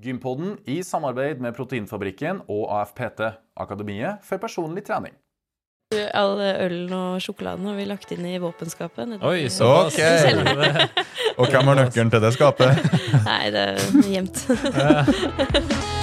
Gympodden i samarbeid med Proteinfabrikken og AFPT, Akademiet for personlig trening. All ølen og sjokoladen har vi lagt inn i våpenskapet. Oi, så såpass. Ok. i kjelleren. Og hvem har nøkkelen til det skapet? Nei, det er gjemt.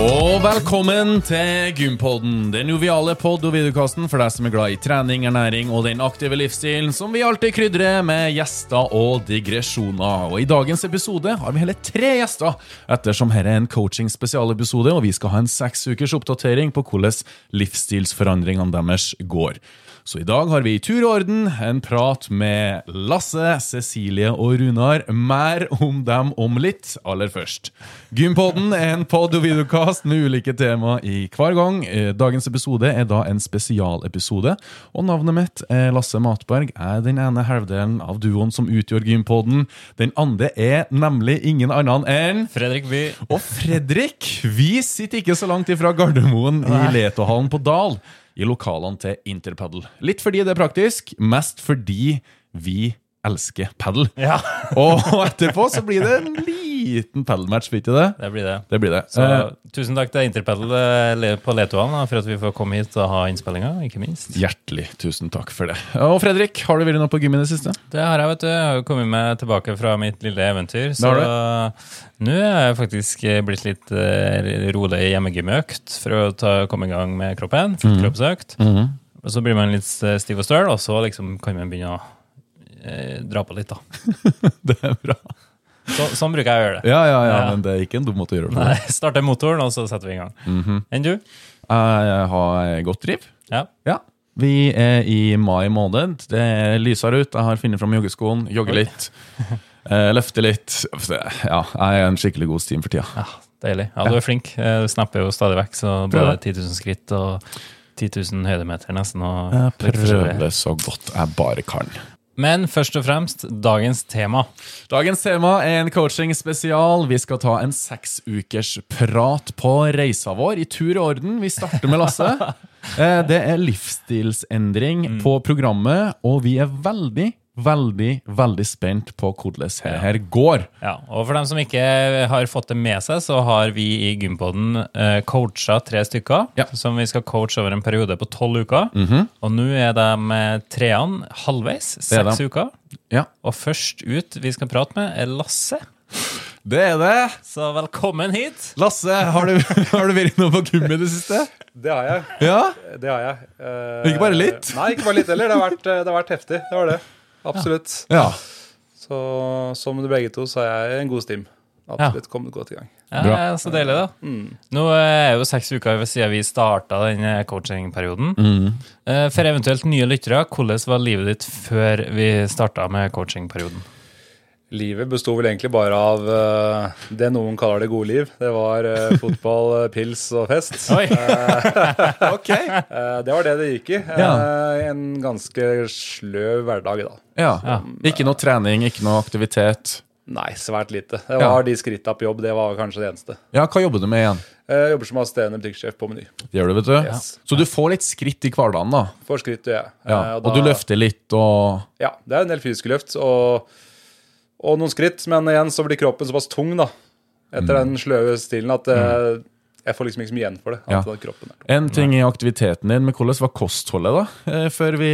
Og velkommen til Gympodden, den joviale pod- og videokasten for deg som er glad i trening, ernæring og den aktive livsstilen som vi alltid krydrer med gjester og digresjoner. Og I dagens episode har vi hele tre gjester, ettersom dette er en coaching-spesialepisode, og vi skal ha en seks ukers oppdatering på hvordan livsstilsforandringene deres går. Så i dag har vi i tur og orden en prat med Lasse, Cecilie og Runar. Mer om dem om litt. Aller først. Gympodden er en pod- og videokast med ulike tema i hver gang. Eh, Dagens episode er da en spesialepisode. Og navnet mitt er Lasse Matberg. Er den ene halvdelen av duoen som utgjør Gympodden. Den andre er nemlig ingen annen enn Fredrik By. og Fredrik, vi sitter ikke så langt ifra Gardermoen i Letohallen på Dal, i lokalene til Interpaddle. Litt fordi det er praktisk, mest fordi vi elsker padel. Ja, Og etterpå så blir det en liten padelmatch, blir ikke det? det blir det. Det blir det. Så Eh, tusen takk til Interpedal eh, på Letoan for at vi får komme hit og ha innspillinga, ikke minst. hjertelig tusen takk for det. Og Fredrik, har du vært noe på gym i det siste? Det har jeg, vet du. Jeg har jo kommet meg tilbake fra mitt lille eventyr. Så nå er jeg faktisk blitt litt eh, rolig hjemmegymøkt for å ta, komme i gang med kroppen. Fullkroppsøkt. Og så blir man litt stiv og støl, og så liksom kan man begynne å eh, dra på litt, da. Det er bra. Så, sånn bruker jeg å gjøre det. Ja, ja, ja, Ja. men det er ikke en dum måte å gjøre det på. Nei, Starter motoren, og så setter vi i gang. Enn du? Jeg har godt driv. Ja. Ja. Vi er i mai måned. Det er lysere ut. Jeg har funnet fram joggeskoen, jogger litt. eh, løfter litt. Ja, jeg er en skikkelig god steam for tida. Ja, deilig. Ja, du er flink. Eh, Du snapper jo stadig vekk, så både 10 000 skritt og 10 000 høydemeter nesten. Og Jeg prøver så godt jeg bare kan. Men først og fremst dagens tema. Dagens tema er en coaching-spesial. Vi skal ta en seks ukers prat på reisa vår i tur og orden. Vi starter med Lasse. Eh, Det er livsstilsendring på programmet, og vi er veldig, veldig, veldig spent på hvordan det her går. Ja, og For dem som ikke har fått det med seg, så har vi i Gympoden eh, coacha tre stykker. Ja. Som vi skal coache over en periode på tolv uker. Og nå er de med treene halvveis, seks uker. Ja, Og først ut vi skal prate med, er Lasse. det er det. Så velkommen hit. Lasse, har du, har du vært noe på gym i det siste? Det har jeg. Ja? det har jeg. Uh, Ikke bare litt? Nei, ikke bare litt heller. Det har vært, det har vært heftig. Det var det. Absolutt. Ja. Så som du begge to, så er jeg en god stim. Absolutt kommet godt i gang. Ja. Så deilig, da. Nå er jo seks uker siden vi starta den coachingperioden. Mm. For eventuelt nye lyttere, hvordan var livet ditt før vi starta med coachingperioden? Livet besto vel egentlig bare av uh, det noen kaller det gode liv. Det var uh, fotball, eh, pils og fest. Oi! Ok. Uh, det var det det gikk i. Ja. En ganske sløv hverdag, da. Ja. Ja. Ikke noe trening, ikke noe aktivitet. Nei, svært lite. Det Ja. var de skritta på jobb. Det var kanskje det eneste. Ja, hva jobber du med igjen? Eh, Jeg jobber som assisterende butikksjef på Meny. Det gjør du, vet du. Yes. Så du får litt skritt i hverdagen, da. Får skritt ja. ja. Ja. da, Og du løfter litt og Ja, det er en del fysiske løft og, og noen skritt, men igjen så blir kroppen såpass tung da, etter den sløve stilen at mm. jeg får liksom ikke så mye igjen for det. Ja. Kroppen er. En ting i aktiviteten din, men hvordan var kostholdet, da? eh, Før vi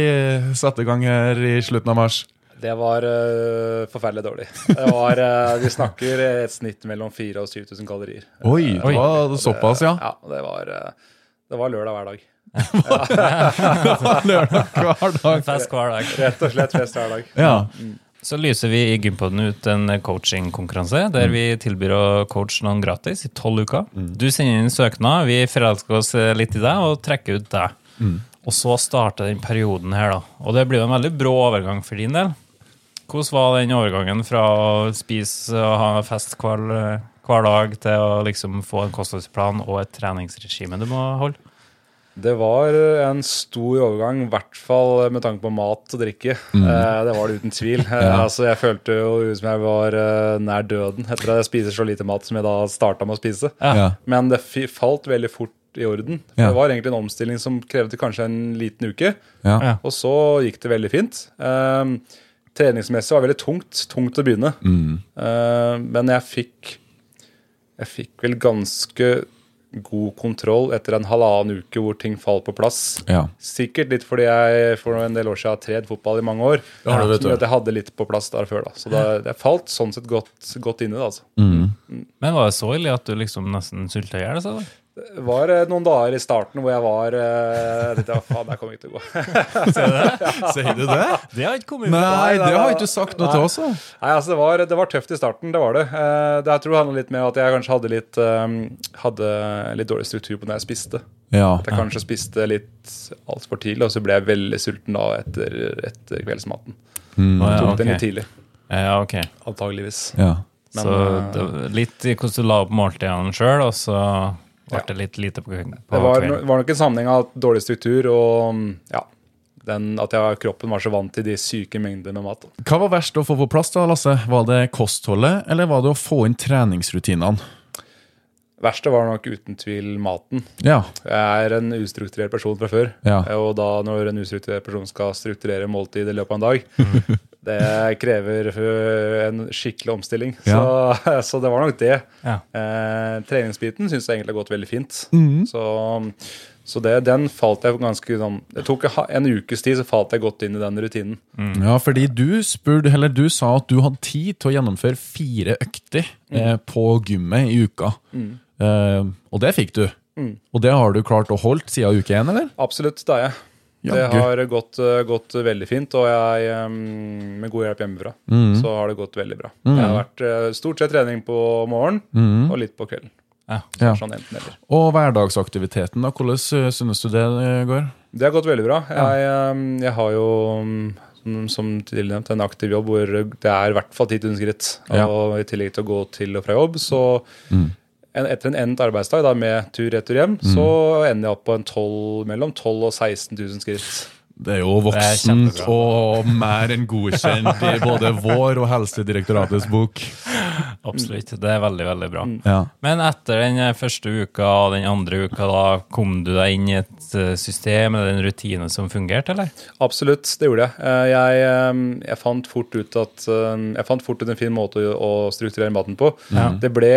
satte i gang her i slutten av mars? Det var uh, forferdelig dårlig. Det var, uh, vi snakker et snitt mellom 4000 og 7000 kalorier. Oi, det var såpass, ja. Ja, det var, eh, det var lørdag hver dag. Lørdag hver dag. Fest hver dag. Rett og slett fest hver dag. Ja. Så lyser vi i Gympoden ut en coachingkonkurranse der vi tilbyr å coache noen gratis i tolv uker. Du sender inn søknad, vi forelsker oss litt i deg og trekker ut deg. Og så starter den perioden her, da. Og det blir jo en veldig brå overgang for din del. Hvordan var den overgangen fra å spise og ha fest hver, hver dag til å liksom få en kostholdsplan og et treningsregime du må holde? Det var en stor overgang, i hvert fall med tanke på mat og drikke. Mm. det var det uten tvil. ja. altså, jeg følte jo ut som jeg var eh, nær døden etter at jeg spiser så lite mat som jeg da starta med å spise. Ja. Men det falt veldig fort i orden. For Ja. Det var egentlig en omstilling som krevde kanskje en liten uke, Ja. Ja. og så gikk det veldig fint. Um, treningsmessig var veldig tungt. Tungt å begynne. Eh, men jeg fikk Jeg fikk vel ganske god kontroll etter en halvannen uke hvor ting faller på plass. Ja. Sikkert litt fordi jeg for en del år siden har trent fotball i mange år. Det har vet du. at jeg hadde litt på plass der før. da. Så det, det falt sånn sett godt, godt inn i det. Mm. Men var det så ille at du liksom nesten sulta i hjel? Det var eh, noen dager i starten hvor jeg var Jeg ja, faen, det her kommer ikke til å gå. Sier du det? Det har ikke kommet Nei, det har ikke du sagt noe til oss. da. Nei, altså det var, det var tøft i starten, det var det. Eh, det jeg tror det handlet litt med at jeg kanskje hadde litt, hadde litt dårlig struktur på når jeg spiste. Ja. At jeg kanskje spiste litt altfor tidlig, og så ble jeg veldig sulten da etter, etter kveldsmaten. Mm. Ja, Tok ok. den litt tidlig, Ja, ok. antageligvis. ja. Men, så det, litt i hvordan du la opp måltidene sjøl, og så ble det litt lite på, på Det var, kvelden. var nok en sammenheng av dårlig struktur og ja, den, at jeg, kroppen var så vant til de syke mengder med mat. Hva var verst å få på plass, da, Lasse? Var det kostholdet, eller var det å få inn treningsrutinene? Verste var nok uten tvil maten. Ja. Jeg er en ustrukturert person fra før. Ja. Og da når en ustrukturert person skal strukturere måltid i løpet av en dag, det krever øh, en skikkelig omstilling. Så, så det var nok det. Ja. Eh, treningsbiten syns jeg egentlig har gått veldig fint. Mm. Så, så det, den falt jeg ganske sånn Det tok en ukes tid, så falt jeg godt inn i den rutinen. ja, fordi du spurte, eller du sa at du hadde tid til å gjennomføre fire økter eh, på gymmet i uka. Eh, og det fikk du. Og det har du klart å holde siden uke én, eller? Absolutt, det har jeg. Det har gått, øh, gått veldig fint, og jeg, med god hjelp hjemmefra, så har det gått veldig bra. Det har vært øh, stort sett trening på morgenen og litt på kvelden. Ja. Ja. Sånn enten eller. Og hverdagsaktiviteten, da, hvordan eh, synes du det eh, går? Det har gått veldig bra. Jeg, jeg har jo, som, tilnevnt en aktiv jobb hvor det er i hvert fall 10 000 skritt. Ja. Og i tillegg til å gå til og fra jobb, så en, etter en endt arbeidsdag da, med tur-retur hjem, så ender jeg opp på en 12, mellom 12 og 16 000 skritt. Det er jo voksent er og mer enn godkjent i både vår og Helsedirektoratets bok. Absolutt. Det er veldig, veldig bra. Ja. Men etter den første uka og den andre uka, da kom du deg inn i et eh, system eller en rutine som fungerte, eller? Absolutt, det gjorde jeg. Eh, Jeg, eh, jeg fant fort ut at Jeg fant fort ut en fin måte å, strukturere maten på. Det ble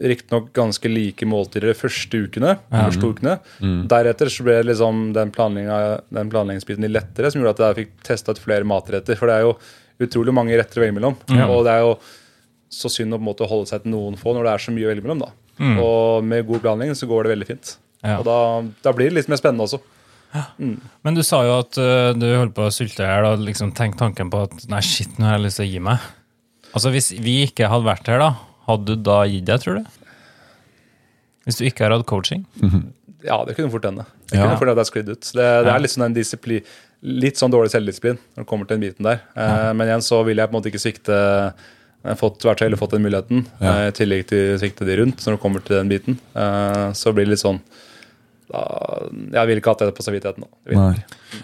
riktignok ganske like måltider de første ukene. første ukene. Mm. Deretter så ble liksom den, den planleggingsbiten litt lettere, som gjorde at jeg fikk testa ut flere matretter. For det er jo utrolig mange retter å velge mellom. Og det er jo så synd å på en måte holde seg til noen få når det er så mye å velge mellom. da. Og med god planlegging så går det veldig fint. Ja. Og da, da blir det litt mer spennende også. Men du sa jo at uh, du holdt på å sulte i hjel og liksom tenkte tanken på at nei, shit, nå har jeg lyst til å gi meg. Altså Hvis vi ikke hadde vært her, da, hadde du da gitt deg, tror du? Hvis du ikke har hatt coaching? Ja, det kunne fort hende. Det kunne fort hende at jeg sklidd ut. Det, det er sånn en disiplin, litt sånn dårlig selvdisiplin når det kommer til den biten der. Ja. men igjen så vil jeg på en måte ikke svikte har fått, så fått den muligheten, Ja. eh, i tillegg til å svikte de rundt når det kommer til den biten. Eh, så blir det litt sånn da, Jeg ville ikke hatt det på samvittigheten vil.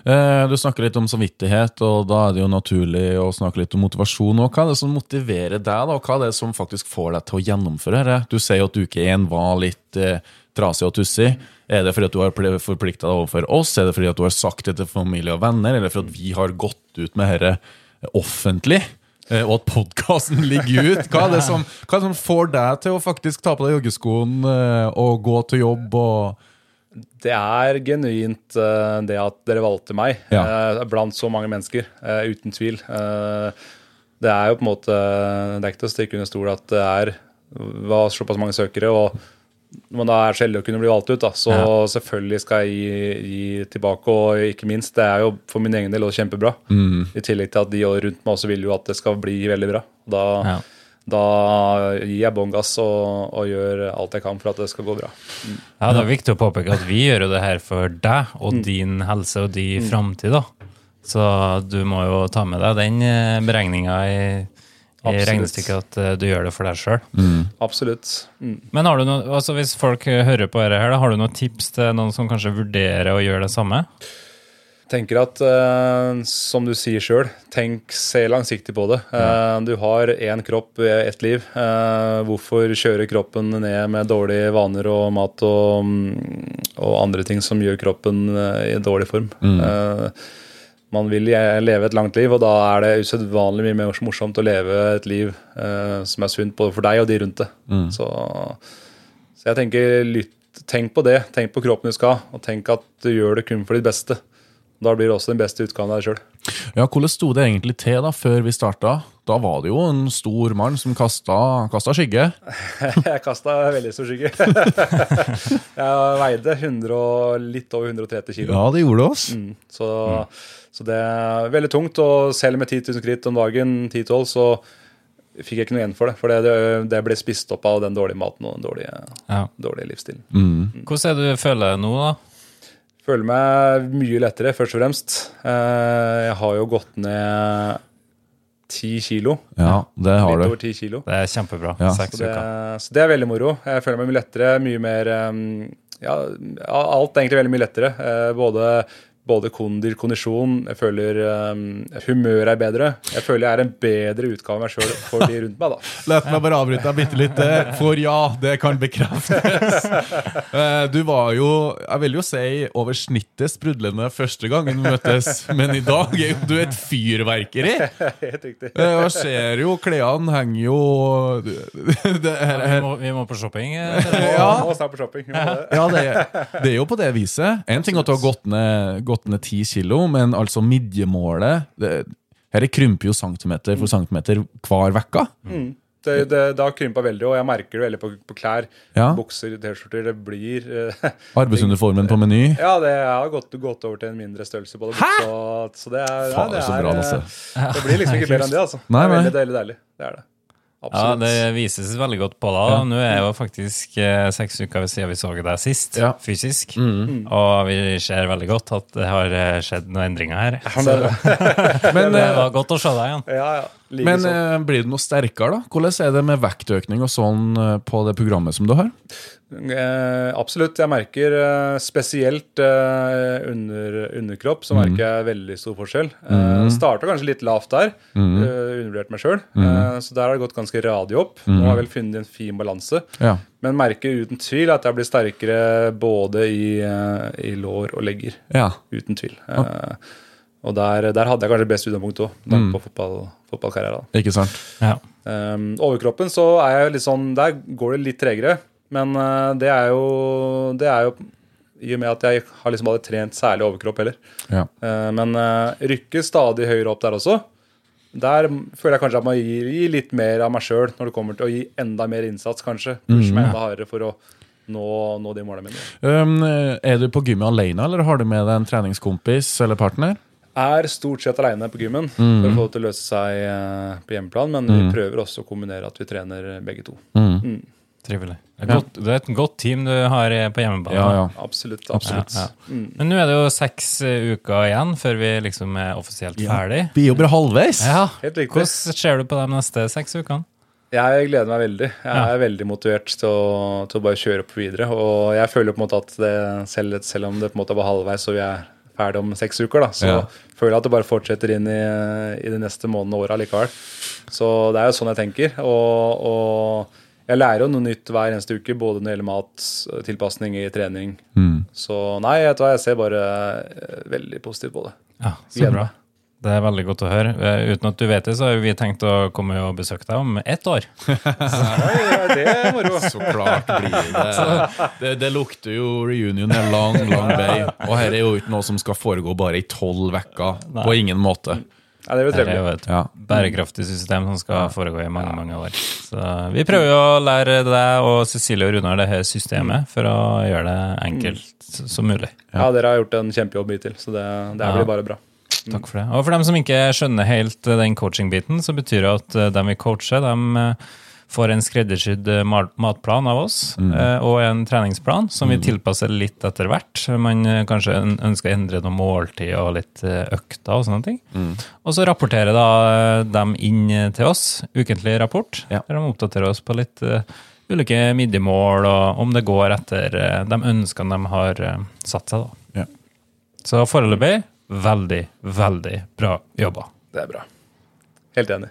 Eh, Du snakker litt om samvittighet, og da er det jo naturlig å snakke litt om motivasjon. Og hva er det som motiverer deg, da? Og hva er det som faktisk får deg til å gjennomføre dette? Du sier at uke én var litt eh, trasig og tussig. Er det fordi at du har forplikta deg overfor oss? Er det fordi at du har sagt det til familie og venner? Eller fordi at vi har gått ut med dette offentlig? eh, Og at podkasten ligger ut? Hva er, det som, hva er det som får deg til å faktisk ta på deg joggeskoen eh, og gå til jobb? og... Det er genuint eh, det at dere valgte meg Ja. eh, blant så mange mennesker, eh, uten tvil. Det er jo på en måte Det er ikke til å stikke under stol at det er var såpass mange søkere. og når man da er så heldig å kunne bli valgt ut, da, så selvfølgelig skal jeg gi, gi tilbake. Og ikke minst, det er jo for min egen del også kjempebra. I tillegg til at de rundt meg også vil jo at det skal bli veldig bra. Da, Ja. Da gir jeg bånn gass og, og gjør alt jeg kan for at det skal gå bra. Ja, Det er viktig å påpeke at vi gjør jo det her for deg og din helse og din framtid. da. Så du må jo ta med deg den beregninga i, i regnestykket at eh, du gjør det for deg sjøl. Absolutt. Mm. Men har du noe, altså hvis folk eh, hører på dette, her, da, har du noen tips til noen som kanskje vurderer å gjøre det samme? Tenker at, eh, som du sier sjøl, tenk, se langsiktig på det. Eh, du har én kropp, eh, ett liv. Hvorfor kjøre kroppen ned med dårlige vaner og mat og, mm, og andre ting som gjør kroppen i dårlig form? Eh, man vil leve et langt liv, og da er det usedvanlig mye mer morsomt å leve et liv som er sunt både for deg og de rundt det. Så, så jeg tenker lytt, tenk på det. Tenk på kroppen du skal, og tenk at du gjør det kun for ditt beste. Da blir det også den beste utgaven av deg sjøl. Ja, Hvordan sto det egentlig til da, før vi starta? Da var det jo en stor mann som kasta, kasta skygge. Jeg kasta veldig stor skygge. jeg veide 100 litt over 130 kilo. Ja, det gjorde det oss. Mm, så, så det er veldig tungt. Og selv med 10 000 skritt om dagen, 10-12, så fikk jeg ikke noe igjen for det. For det, det ble spist opp av den dårlige maten og den dårlige, Ja. dårlige livsstilen. Hvordan er det du føler nå, da? Føler meg mye lettere, først og fremst. Eh, Jeg har jo gått ned 10 kilo. Ja, det har Litt du. over 10 kilo. Det er kjempebra. Ja. Seks Så det, uker. så det er veldig moro. Jeg føler meg mye lettere, mye mer um, Ja, alt er egentlig veldig mye lettere. Eh, Både, både kondil, kondisjon, jeg føler um, humøret er bedre. Jeg føler jeg er en bedre utgave av meg sjøl for de rundt meg, da. La meg bare avbryte deg bitte litt, for ja, det kan bekreftes. Eh, Du var jo, jeg vil jo si, over snittet sprudlende første gangen vi møttes, men i dag er jo du et fyrverkeri. Helt riktig. Eh, Jeg ser jo klærne henger jo det her, Vi må, vi må på shopping. eh, Ja. Nå snart på shopping. Vi må det. Ja, det, er- det er jo på det viset. En ting at du har gått ned, gått ned 10 kilo, men altså midjemålet det, Her krymper jo centimeter for centimeter hver vekka. Det, det, det har krympa veldig, og jeg merker det veldig på, på klær. Ja. Bukser, T-skjorter. Det blir eh, Arbeidsuniformen på Meny. Ja, det har gått, gått over til en mindre størrelse på det. Så, så det er, ja, det, så er bra, altså. Lasse. det blir liksom ikke mer enn det, altså. Nei, det er veldig deilig, deilig. Det er det. Ja, Det vises veldig godt på deg. da. Nå er jo faktisk eh, seks uker siden vi så deg sist, Ja. fysisk. Og vi ser veldig godt at det har eh, skjedd noen endringer her. Ja, det er. Men, det eh, var godt å se deg igjen. Ja, ja. Like men eh, blir det noe sterkere, da? Hvordan er det med vektøkning og sånn eh, på det programmet som du har? Eh, absolutt. Jeg merker eh, spesielt eh, under, underkropp, så merker jeg veldig stor forskjell. Eh, Starta kanskje litt lavt der. eh, undervurdert meg sjøl. Eh, så der har det gått ganske radig opp. Nå har jeg vel funnet en fin balanse. Ja. Men merker uten tvil at jeg blir sterkere både i, i lår og legger. ja. Uten tvil. Eh, og der, der hadde jeg kanskje best utgangspunkt òg, på fotball, fotballkarrieren. Ikke sant? Ja. Um, overkroppen så er jeg litt sånn Der går det litt tregere. Men uh, det er jo Det er jo i og med at jeg har liksom aldri trent særlig overkropp heller. Ja. Uh, men uh, rykker stadig høyere opp der også. Der føler jeg kanskje at man gir, gir litt mer av meg sjøl når det kommer til å gi enda mer innsats, kanskje. Pushe meg enda hardere for å nå, nå de målene mine. Um, er du på gymmet alene, eller har du med deg en treningskompis eller partner? Er stort sett aleine på gymmen for å få det til å løse seg uh, på hjemmeplan, men vi prøver også å kombinere at vi trener begge to. Trivelig. Det er, godt, det er et godt team du har eh, på hjemmebane. Ja, ja. Absolutt. absolutt. Ja, ja. Men nå er det jo seks eh, uker igjen før vi liksom er offisielt ferdig. Vi jobber halvveis. Ja. Helt riktig. Hvordan ser du på de neste seks ukene? Jeg gleder meg veldig. Jeg Ja. er veldig motivert til å, til å bare kjøre opp videre. Og jeg føler på en måte at det, selv, selv om det på en måte var halvveis og vi er ferdig om seks uker, da, så Ja. føler jeg at det bare fortsetter inn i, i de neste månedene og åra likevel. Så det er jo sånn jeg tenker. Og, og jeg lærer jo noe nytt hver eneste uke, både når det gjelder mat, tilpasning i trening. Så nei, hva, jeg ser bare eh, veldig positivt på det. Ja, så bra. Det er veldig godt å høre. Eh, Uten at du vet det, så har vi tenkt å komme og besøke deg om ett år. Oi, det er moro. Så klart blir det. det Det lukter jo reunion en lang, lang vei. Og her er jo ikke noe som skal foregå bare i tolv uker. På ingen måte. Ja, det Det er jo et Ja. bærekraftig system som skal foregå i mange mange år. Så Vi prøver jo å lære deg og Cecilie og Runar det her systemet for å gjøre det enkelt som mulig. Ja, dere har gjort en kjempejobb hittil, så det, det blir bare bra. Takk for det. Og for dem som ikke skjønner helt eh, den coaching-biten, så betyr det at de vi coacher, dem eh, får en skreddersydd eh, matplan av oss, mm. og en treningsplan som vi tilpasser litt etter hvert. Man eh, kanskje ønsker å endre noen måltid og litt eh, økter og sånne ting. Og så rapporterer da eh, dem inn eh, til oss, ukentlig rapport, Ja. der de oppdaterer oss på litt eh, ulike midjemål, og om det går etter eh, de ønskene de har eh, satt seg. da. Ja. Så foreløpig veldig, veldig bra jobba. Det er bra. Helt enig.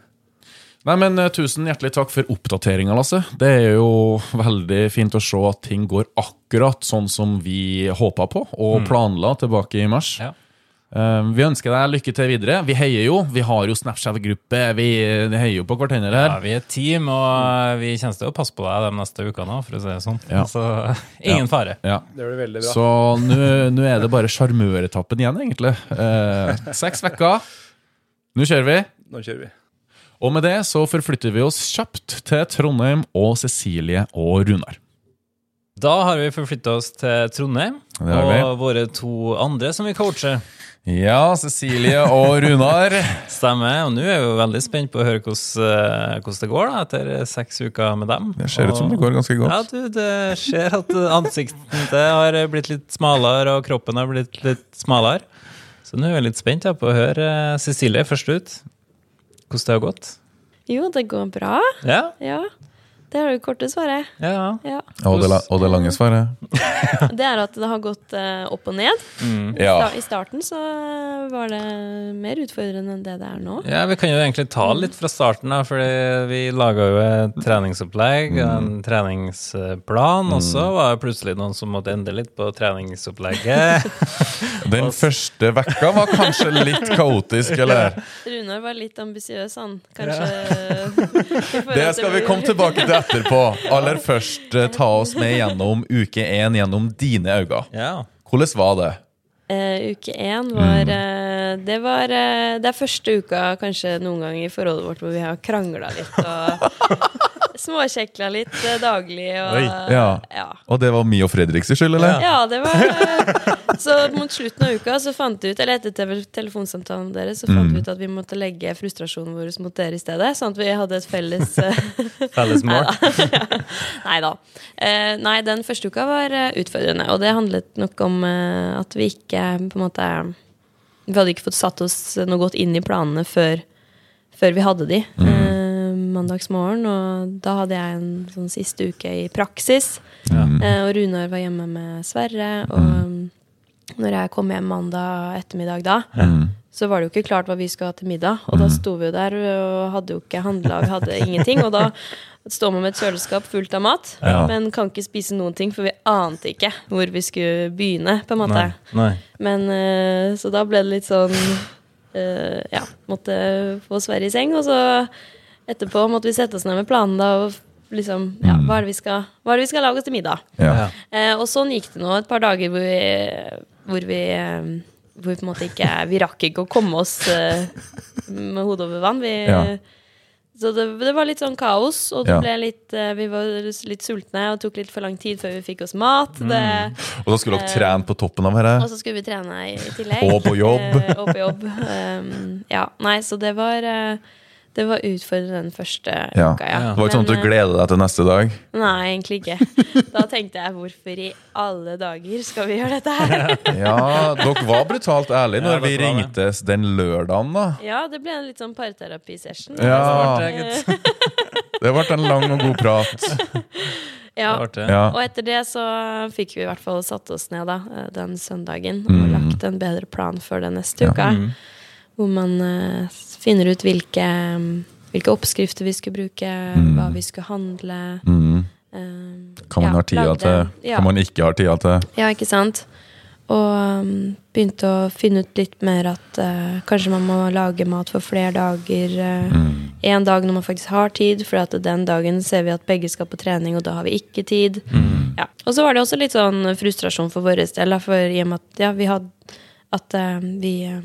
Nei, men eh, Tusen hjertelig takk for oppdateringa, Lasse. Det er jo veldig fint å se at ting går akkurat sånn som vi håpa på og planla tilbake i mars. Ja. Eh, vi ønsker deg lykke til videre. Vi heier jo. Vi har jo Snapchat-gruppe. Vi heier jo på hverandre her. Ja, vi er et team, og vi kommer til å passe på deg de neste ukene òg, for å si det sånn. Ja. Så ingen fare. Ja. Det blir veldig bra. Så nå nå er det bare sjarmøretappen igjen, egentlig. Eh, seks uker. Nå kjører vi. Nå kjører vi. Og med det så forflytter vi oss kjapt til Trondheim og Cecilie og Runar. Da har vi forflytta oss til Trondheim, og våre to andre som vi coacher. Ja, Cecilie og Runar. Stemmer. Og nå er vi jo veldig spent på å høre hvordan, eh, hvordan det går da, etter seks uker med dem. Det ser ut som det går ganske godt. Ja, du, det ser at ansiktet har blitt litt smalere, og kroppen har blitt litt smalere. Så nå er vi litt spent ja, på å høre eh, Cecilie først ut. Hvordan det har gått. Jo, det går bra. Ja, Ja. Det er det korte svaret. ja. Ja. Og det, og det lange svaret? Det er at det har gått eh, opp og ned. Ja. Da, I starten så var det mer utfordrende enn det det er nå. Ja, Vi kan jo egentlig ta litt fra starten, da, fordi vi laga jo et treningsopplegg, en treningsplan, og så var det plutselig noen som måtte endre litt på treningsopplegget. Den første vekka var kanskje litt kaotisk, eller? Runar var litt ambisiøs, han. Kanskje Ja. Det skal vi komme tilbake til etterpå. Aller først eh, ta oss med gjennom uke én gjennom dine øyne. Ja. Hvordan var det? Uh, uke én var eh, Det var uh, Det er første uka kanskje noen gang i forholdet vårt hvor vi har krangla litt og småkjekla litt eh, daglig og Oi, ja. ja. Og det var mi og Fredriks skyld, eller? Ja, det var eh, Så mot slutten av uka så fant vi ut Eller etter tele- telefonsamtalen deres Så fant vi ut at vi måtte legge frustrasjonen vår mot dere i stedet. Sånn at vi hadde et felles eh, Felles mål. Nei da. Eh, nei, den første uka var eh, utfordrende. Og det handlet nok om eh, at vi ikke på en måte Vi hadde ikke fått satt oss noe godt inn i planene før, før vi hadde de. Eh, mandagsmorgen, og da hadde jeg en sånn siste uke i praksis. Eh, og Runar var hjemme med Sverre. Og mm. når jeg kom hjem mandag ettermiddag da, så var det jo ikke klart hva vi skulle ha til middag. Og da sto vi jo der og hadde jo ikke handla, vi hadde ingenting. Og da står man med et kjøleskap fullt av mat, Ja. men kan ikke spise noen ting, for vi ante ikke hvor vi skulle begynne, på en måte. Nei. Nei. Men eh, Så da ble det litt sånn Uh, Ja, måtte få Sverre i seng, og så etterpå måtte vi sette oss ned med planen da, og liksom Ja, hva er det vi skal, hva er det vi skal lage oss til middag? Ja. Eh, og sånn gikk det nå et par dager hvor vi, hvor vi eh, hvor vi på en måte ikke Vi rakk ikke å komme oss eh, med hodet over vann. Vi, Ja. Så det, det var litt sånn kaos, og det Ja. ble litt eh, Vi var litt sultne og tok litt for lang tid før vi fikk oss mat. Det, Og da skulle dere trene på toppen av dette? og så skulle vi trene i, i tillegg. Og på jobb. Eh, og på jobb. Um, ja, nei, så det var eh, Det var utfordrende den første Ja. uka, ja. Ja. Det var ikke sånn at du gleder deg til neste dag? eh, Nei, egentlig ikke. Da tenkte jeg hvorfor i alle dager skal vi gjøre dette her? Ja, dere var brutalt ærlige når Ja, vi ringtes den lørdagen, da. Ja, det ble en litt sånn parterapisession. Ja. Det ble Det ble en lang og god prat. Ja. Og etter det så fikk vi i hvert fall satt oss ned da, eh, den søndagen Mm. og lagt en bedre plan for den neste uka. Hvor man eh, finner ut hvilke, hvilke oppskrifter vi skulle bruke, hva vi skulle handle. Mm. eh, Hva man ja, Ja. man ikke har tida til. Ja, ikke sant? Og um, begynte å finne ut litt mer at uh, kanskje man må lage mat for flere dager. Mm. En dag når man faktisk har tid, for at den dagen ser vi at begge skal på trening, og da har vi ikke tid. Mm. Ja. Og så var det også litt sånn frustrasjon for vår del, for i og med at ja, vi hadde At uh, vi eh,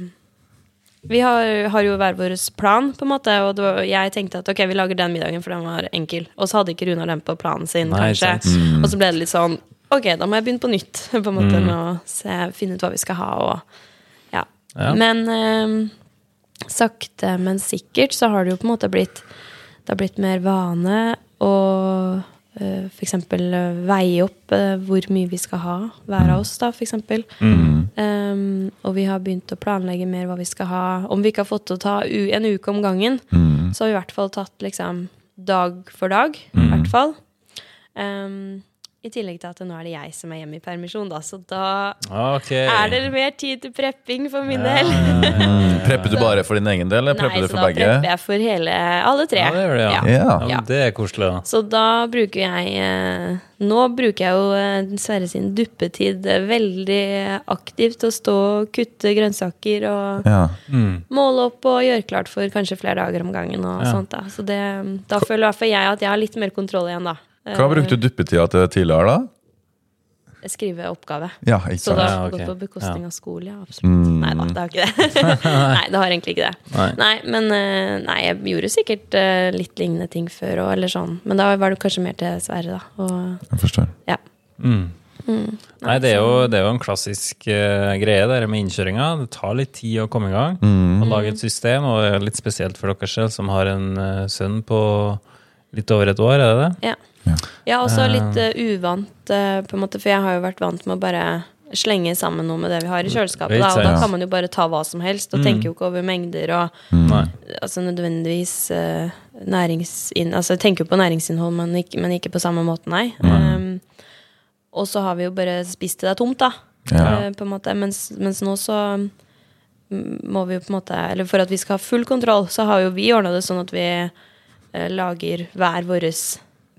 vi har, har jo hver vår plan, på en måte, og var, jeg tenkte at ok, vi lager den middagen, for den var enkel. Og så hadde ikke Runar den på planen sin, Nei, kanskje. Mm. Og så ble det litt sånn Ok, da må jeg begynne på nytt, på en måte, Mm. med å se, finne ut hva vi skal ha. Og, ja. Ja. Men eh, sakte, men sikkert så har det jo på en måte blitt Det har blitt mer vane å eh, for eksempel eh, veie opp eh, hvor mye vi skal ha, hver av oss, da, eksempel. Mm. Um, og vi har begynt å planlegge mer hva vi skal ha. Om vi ikke har fått til å ta en uke om gangen, Mm. så har vi i hvert fall tatt liksom dag for dag. I hvert fall. Um, I tillegg til at nå er det jeg som er hjemme i permisjon, da, så da okay. er det mer tid til prepping for min del. Mm. Prepper du bare for din egen del, eller Nei, prepper du så da prepper jeg for hele, alle tre. Ja, det gjør det, ja. Ja. Ja, Ja. det er koselig, da. Så da bruker jeg eh, Nå bruker jeg jo eh, Sverre sin duppetid eh, veldig aktivt til å stå og kutte grønnsaker og Ja. måle opp og gjøre klart for kanskje flere dager om gangen. og Ja. sånt Da Så det, da føler i hvert fall jeg at jeg har litt mer kontroll igjen, da. Hva brukte du duppetida til tidligere, da? Eh, Skrive oppgave. Ja, ikke Så det Ja, har gått på bekostning av skole, ja. Absolutt. Mm. Nei da, det har ikke det. nei, det har egentlig ikke det. Nei. Nei, men eh, Nei, jeg gjorde sikkert eh, litt lignende ting før òg, eller sånn. Men da var det kanskje mer til Sverre, da. Og Jeg forstår. ja. Mm. Nei, det er, jo, det er jo en klassisk uh, greie der med innkjøringa. Det tar litt tid å komme i gang. Mm. Å lage et system, og er litt spesielt for dere selv som har en uh, sønn på litt over et år, er det det? Ja. Ja, også litt uh, uvant, uh, på en måte, for jeg har jo vært vant med å bare slenge sammen noe med det vi har i kjøleskapet. Da, og da kan man jo bare ta hva som helst, og tenker jo ikke over mengder og Nei. altså nødvendigvis uh, næringsinn... Altså jeg tenker jo på næringsinnhold, men ikke, men ikke på samme måte, nei. Um, og så har vi jo bare spist til det er tomt, da. Ja. På en måte. Mens, mens nå så mm, må vi jo på en måte Eller for at vi skal ha full kontroll, så har jo vi ordna det sånn at vi lager hver vår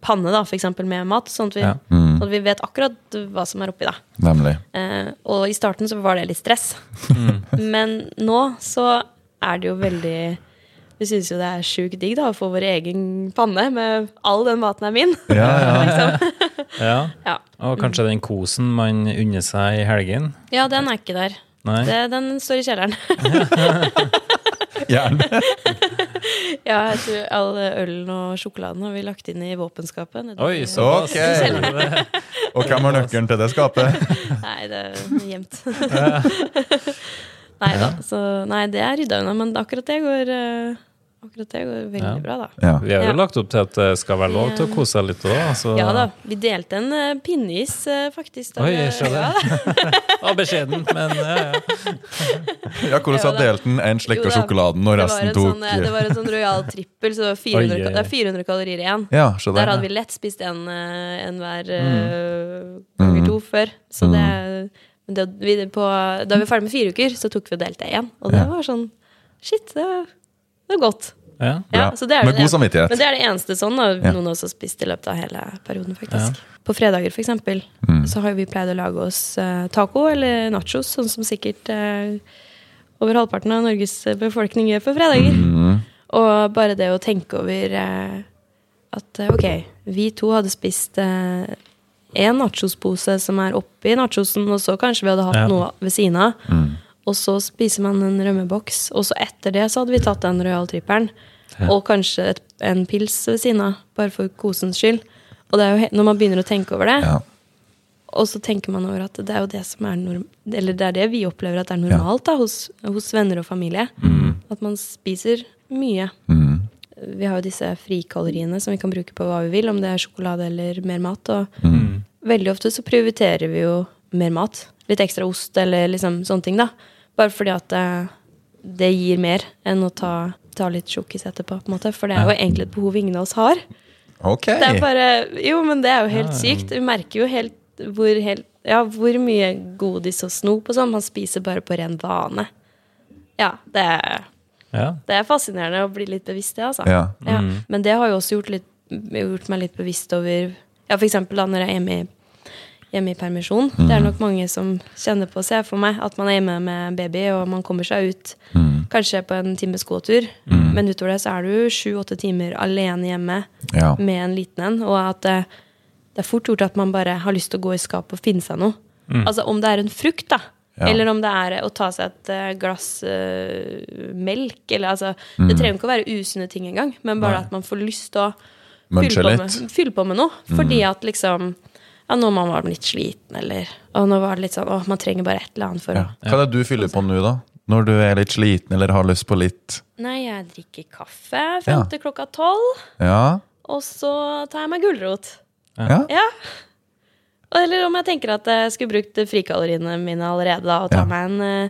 panne, da, for eksempel med mat. Sånn at vi, Ja. Mm. sånn at vi vet akkurat hva som er oppi, da. Nemlig. Eh, og i starten så var det litt stress. Men nå så er det jo veldig Vi syns jo det er sjukt digg da å få vår egen panne med all den maten er min. Ja, ja. liksom. Ja. ja. Og kanskje den kosen man unner seg i helgen? ja, den er ikke der. Nei? Det, den står i kjelleren. Gjerne. ja, jeg tror all ølen og sjokoladen har vi lagt inn i våpenskapet. Oi, så okay. Ok. Og hvem har nøkkelen til det skapet? Nei, det er gjemt. nei da. Så nei, det er rydda unna, men akkurat det går eh, Akkurat det går veldig Ja. bra, da. Ja. Vi har jo Ja. lagt opp til at det skal være lov til å kose seg litt òg. Altså. Ja da. Vi delte en uh, pinneis, uh, faktisk. da Oi, jeg det. Ja, beskjeden, men ja, ja. Ja, hvordan har da. den en slekk av sjokoladen, og det, var resten en tok sånn, eh, det var en sånn royal trippel, så det, var 400, Oi, det er 400 kalorier igjen. Ja, så Der der. hadde vi lett spist en, en hver uh, ganger to før. Så Mm. det, men det vi, på, Da vi var ferdig med fire uker, så tok vi og delte én. Og det Ja. var sånn Shit, det var, det var godt. ja. Ja, det er Med det- god samvittighet. Men det er det eneste sånn da, Ja. noen har spist i løpet av hele perioden, faktisk. På fredager, for eksempel, Mm. så har vi pleid å lage oss uh, taco eller nachos, sånn som sikkert uh, over halvparten av Norges befolkning gjør på fredager. Mm. Og bare det å tenke over uh, at eh, ok, vi to hadde spist eh, en nachospose som er oppi nachosen, og så kanskje vi hadde hatt Ja. noe ved siden av. Mm. Og så spiser man en rømmeboks, og så etter det så hadde vi tatt den Royal Tripperen. Og kanskje et, en pils ved siden av, bare for kosens skyld. Og det er jo he når man begynner å tenke over det, Ja. og så tenker man over at det er jo det som er norm Eller det er det vi opplever at det er normalt da, hos, hos venner og familie. At man spiser mye. Mm. Vi har jo disse frikaloriene som vi kan bruke på hva vi vil, om det er sjokolade eller mer mat. Og Mm. veldig ofte så prioriterer vi jo mer mat. Litt ekstra ost eller liksom sånne ting, da. Bare fordi at det, det gir mer enn å ta, ta litt sjokkis etterpå, på en måte. For det er jo egentlig et behov ingen av oss har. Ok. Det er bare Jo, men det er jo helt sykt. Vi merker jo helt hvor, helt, ja, hvor mye godis og snop og sånn man spiser bare på ren vane. Ja, det er, ja. det er fascinerende å bli litt bevisst det, altså. Ja. Ja. Men det har jo også gjort, litt, gjort meg litt bevisst over Ja, for eksempel da når jeg er hjemme i, hjemme i permisjon. Det er nok mange som kjenner på seg for meg at man er hjemme med baby, og man kommer seg ut kanskje på en times gåtur. Men utover det så er du sju-åtte timer alene hjemme Ja. med en liten en, og at det, det er fort gjort at man bare har lyst til å gå i skapet og finne seg noe. Altså om det er en frukt, da. Ja. Eller om det er å ta seg et eh, glass uh, melk. Eller altså Det trenger ikke å være usunne ting engang, men bare at man får lyst til å fylle på, med, fylle på med noe. Fordi at liksom Ja, når man var litt sliten, eller Og nå var det litt sånn Å, man trenger bare et eller annet for Ja. å Hva er det du fyller på nå, da? Når du er litt sliten eller har lyst på litt Nei, jeg drikker kaffe frem til klokka tolv, Ja? og så tar jeg meg gulrot. Ja? Ja. Eller om jeg tenker at jeg skulle brukt frikaloriene mine allerede, da, og ta, Ja. meg, en, eh,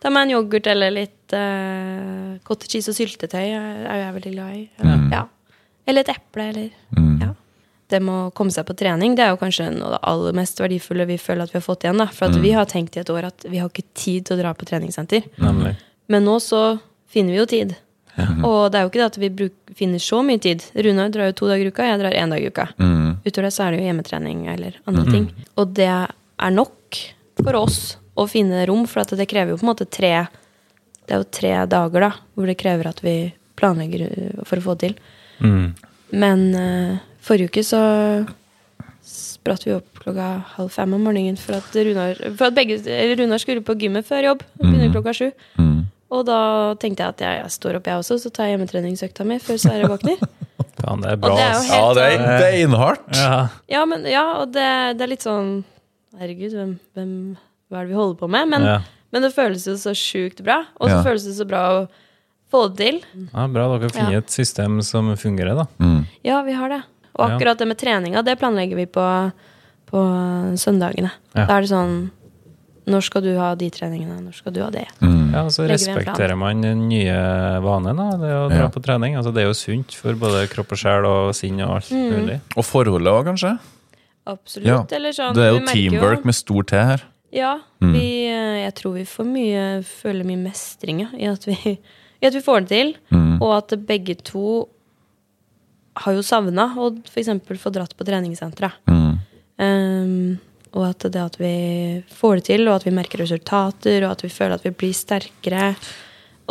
ta meg en yoghurt eller litt uh, cottage cheese og syltetøy er jo jeg veldig glad i. Eller, ja. eller et eple, eller Mm. Det med å komme seg på trening, det er jo kanskje noe av det aller mest verdifulle vi føler at vi har fått igjen. da. For at vi har tenkt i et år at vi har ikke tid til å dra på treningssenter. Nemlig. Men nå så finner vi jo tid. Og det er jo ikke det at vi bruk, finner så mye tid. Runar drar jo to dager i uka, jeg drar én dag i uka. Mm. Utover det så er det jo hjemmetrening eller andre ting. Og det er nok for oss å finne rom, for at det krever jo på en måte tre Det er jo tre dager da, hvor det krever at vi planlegger uh, for å få det til. Mm. Men eh, forrige uke så spratt vi opp klokka halv fem om morgenen for at Runar, for at begge, Runar skulle på gymmet før jobb. Begynner klokka sju. Mm. Og da tenkte jeg at jeg, jeg står opp, jeg også, så tar jeg hjemmetreningsøkta mi før Sverre våkner. ja, det er bra. det er. Ja, det er sånn- beinhardt. Ja. Ja, men, ja og det, det er litt sånn Herregud, hvem, hvem, hva er det vi holder på med? Men, Ja. men det føles jo så sjukt bra. Og så Ja. føles det så bra å få det til. ja, bra dere har funnet Ja. et system som fungerer, da. Mm. Ja, vi har det. Og akkurat det med treninga, det planlegger vi på, på søndagene. Ja. Da er det sånn Når skal du ha de treningene? Når skal du ha det? Mm. Ja, og så respekterer man den nye vanen, da, det å dra Ja. på trening. Altså, det er jo sunt for både kropp og sjel og sinn og alt Mm. mulig. Og forholdet òg, kanskje? Absolutt. Ja. Eller sånn Det er jo teamwork teamwork med stor T her. Ja. Mm. Vi, eh, jeg tror vi får mye føler mye mestring ja, i at vi, i at vi får det til. Mm. Og at begge to har jo savna å f.eks. få dratt på treningssenteret. Mm. Um, og at det at vi får det til, og at vi merker resultater, og at vi føler at vi blir sterkere.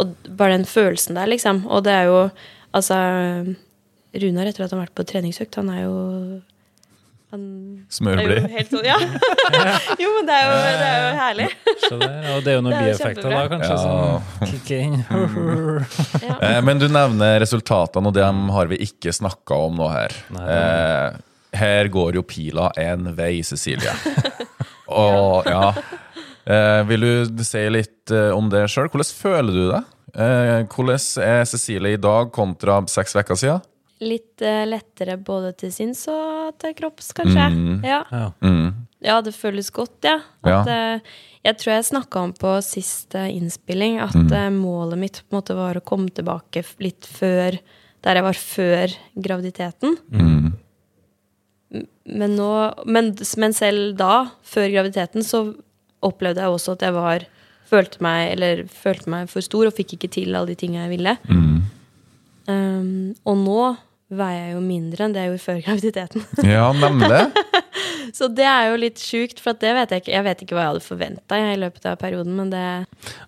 Og bare den følelsen der, liksom. Og det er jo Altså Runar, etter at han har vært på treningsøkt, han er jo Smørblid. helt sånn, ja. jo, men det er jo, det er jo herlig. Skjønner, og det er jo noen er bieffekter da, kanskje, Ja. som kicker inn. Ja. Eh, Men du nevner resultatene, og dem har vi ikke snakka om nå her. Nei, Eh, her går jo pila en vei, Cecilie. Og ja eh, Vil du si litt om det sjøl? Hvordan føler du deg? Eh, hvordan er Cecilie i dag kontra seks uker siden? Litt uh, lettere både til sinns og til kropps, kanskje. Mm. Ja. Ja. Mm. ja, det føles godt, ja. At, eh, jeg tror jeg snakka om på siste innspilling at Mm. eh, målet mitt på en måte var å komme tilbake litt før der jeg var før graviditeten. Mm. Men, nå, men, men selv da, før graviditeten, så opplevde jeg også at jeg var Følte meg, eller følte meg for stor og fikk ikke til alle de tingene jeg ville. Mm. Um, og nå veier jeg jo mindre enn det jeg gjorde før graviditeten. Ja, nemlig. Så det er jo litt sjukt, for at det vet jeg ikke Jeg vet ikke hva jeg hadde forventa i løpet av perioden, men det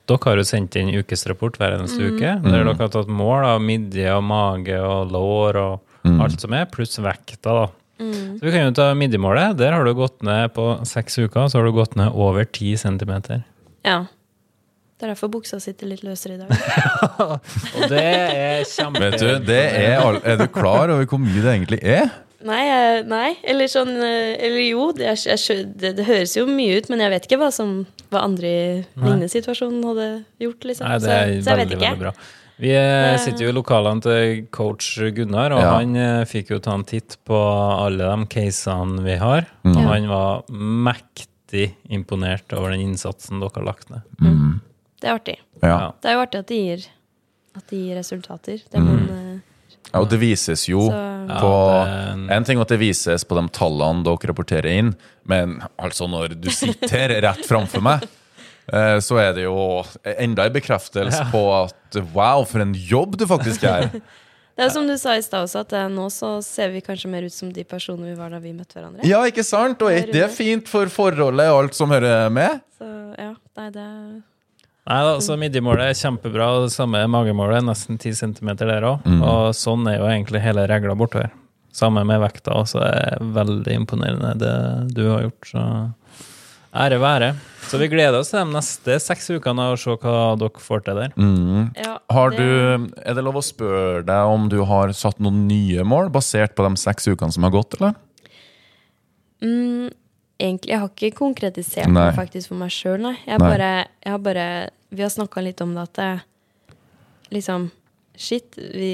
Dere har jo sendt inn ukesrapport hver eneste Mm. uke, der dere har tatt mål av midje og mage og lår og alt som er, pluss vekta. da. Mm. Så vi kan jo ta midjemålet. Der har du gått ned på seks uker, så har du gått ned over ti centimeter. Ja. Det er derfor buksa sitter litt løsere i dag. Og det er kjempe... Vet du, det er, er du klar over hvor mye det egentlig er? Nei, nei. Eller sånn eh, Eller jo, det, er, jeg, det, det høres jo mye ut, men jeg vet ikke hva som hva andre i lignende situasjon hadde gjort, liksom. Nei, det er så, så jeg vet veldig, ikke. veldig bra. Vi eh, sitter jo i lokalene til coach Gunnar, og Ja. han eh, fikk jo ta en titt på alle de casene vi har. Mm. Og han var mektig imponert over den innsatsen dere har lagt ned. Det er artig. Ja. Ja. Det er jo artig at det gir, at det gir resultater. Det man eh, Ja, og det vises jo Så- på Ja, det- En ting er at det vises på de tallene dere rapporterer inn, men altså når du sitter rett framfor meg, eh, så er det jo enda en bekreftelse på at wow, for en jobb du faktisk er. Det er som du sa i stad også, at eh, nå så ser vi kanskje mer ut som de personene vi var da vi møtte hverandre. Ja, ikke sant? Og er ikke det fint for forholdet og alt som hører med? Så ja, nei, det er Nei altså midjemålet er kjempebra, og det samme er magemålet, nesten 10 cm der òg. Og sånn er jo egentlig hele regla bortover. Samme med vekta også, er veldig imponerende det du har gjort. Så ære være. Så vi gleder oss til de neste seks ukene og se hva dere får til der. Mm. ja, Har du, er det lov å spørre deg om du har satt noen nye mål, basert på de seks ukene som har gått, eller? Mm, egentlig, jeg har ikke konkretisert Nei. det faktisk for meg sjøl, nei. Jeg, Nei. bare, jeg har bare Vi har snakka litt om det at det, liksom Shit, vi,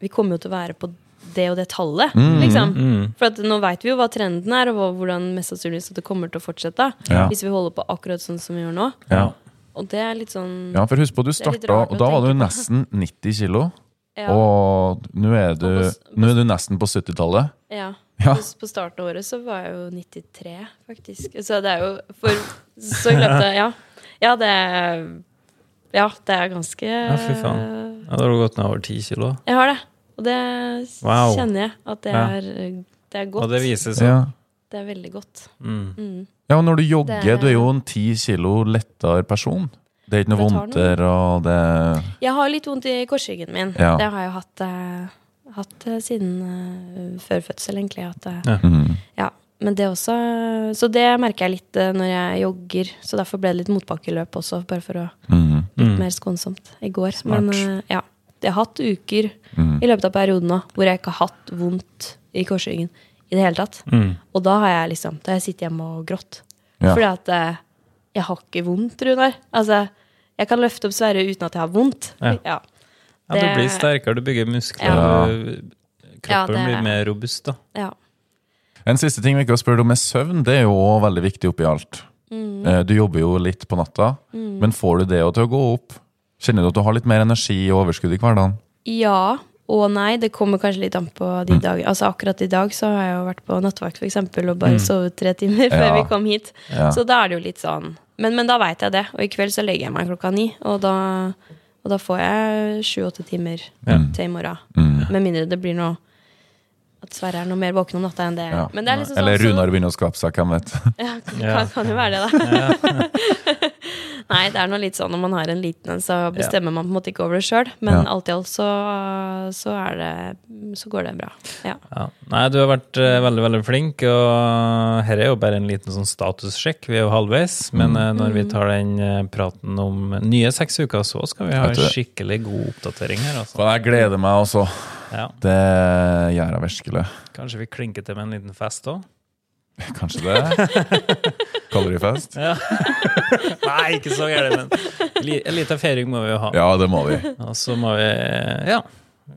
vi kommer jo til å være på det og det tallet, liksom. Mm. For at nå veit vi jo hva trenden er, og hvordan mest sannsynlig det kommer til å fortsette. Ja. Hvis vi holder på akkurat sånn som vi gjør nå. Ja. Og det er litt sånn ja, for husk på, du starta, og da var du nesten 90 kilo. ja, Og nå er, du, nå er du nesten på 70-tallet. ja. Ja. På, på starten av året så var jeg jo 93, faktisk. Så det er jo for Så klart det Ja. Ja, det er Ja, det er ganske Ja, fy faen. Ja, da har du gått ned over ti kilo. Jeg har det. Og det Wow. kjenner jeg at det Ja. er, det er godt. Og det vises seg. Ja. Det er veldig godt. Mm. Mm. ja, og når du jogger, Det- du er jo en ti kilo lettere person. Det er ikke noe vondt. tar og det Jeg har litt vondt i korsryggen min. Ja. Det har jeg hatt, eh, hatt eh, siden eh, før fødsel, egentlig. At, eh, Ja. mm. ja. Men det også Så det merker jeg litt når jeg jogger. Så derfor ble det litt motbakkeløp også, bare for å Mm. litt mer skånsomt i går. Smart. Men ja. Jeg har hatt uker Mm. i løpet av perioden nå hvor jeg ikke har hatt vondt i korsryggen i det hele tatt. Mm. Og da har jeg liksom Da har jeg sittet hjemme og grått. Ja. Fordi at jeg har ikke vondt, Runar. Altså, jeg kan løfte opp Sverre uten at jeg har vondt. Ja. Ja. Ja, du blir sterkere, du bygger muskler. Ja. Ja, Kroppen det- blir mer robust, da. ja. En siste ting vi ikke har spurt om, er søvn. Det er jo òg veldig viktig oppi alt. Mm. Eh, Du jobber jo litt på natta, men får du det til å gå opp? Kjenner du at du har litt mer energi og overskudd i hverdagen? Ja og nei. Det kommer kanskje litt an på de dager. Altså Akkurat i dag så har jeg jo vært på nattevakt for eksempel, og bare sovet tre timer før vi kom hit. Ja. Så da er det jo litt sånn Men, men da veit jeg det. Og i kveld så legger jeg meg klokka ni, og da, og da får jeg sju-åtte timer Ja. til i morgen. Mm. Med mindre det blir noe At Sverre er noe mer våken om natta enn det. Ja. Men det er liksom sånn, Eller Runar begynner å skape seg, hvem vet. Ja. kan, kan jo være det, da. Nei, det er noe litt sånn når man har en liten en, så bestemmer man på en måte ikke over det sjøl. Men Ja. alt i alt så, så er det Så går det bra. Ja. Ja. Nei, du har vært eh, veldig veldig flink, og her er jo bare en liten sånn statussjekk. Vi er jo halvveis, men mm. når vi tar den eh, praten om nye seks uker, så skal vi ha en skikkelig god oppdatering her. Altså. Jeg gleder meg også. Ja. Det gjør jeg virkelig. Kanskje vi klinker til med en liten fest òg? Kanskje det? Kalorifest? Ja. Nei, ikke så gærent, men en liten feiring må vi jo ha. Ja, det må vi. Og så må vi Ja.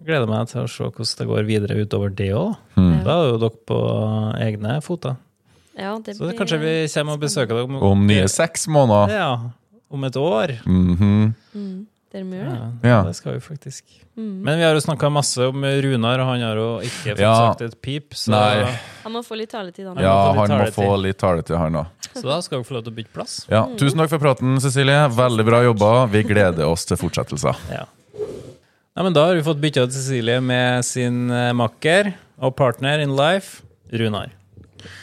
Gleder meg til å se hvordan det går videre utover det òg. Mm. Da er jo dere på egne føtter. ja, det Så kanskje vi kommer og besøker dere om, Om nye seks måneder. Ja, om et år. Mhm. mm, Dere må gjøre det. Ja, Ja. Det skal vi faktisk. Mm. Men vi har jo snakka masse om Runar, og han har jo ikke fått Ja. sagt et pip. Så, Nei. Han må få litt taletid, han. Ja, må han må få litt taletid, han òg. så da skal dere få lov til å bytte plass. Ja, tusen takk for praten, Cecilie. Veldig bra jobba. Vi gleder oss til fortsettelser. Ja. Nei, men Da har vi fått bytta ut Cecilie med sin eh, makker og partner in life, Runar.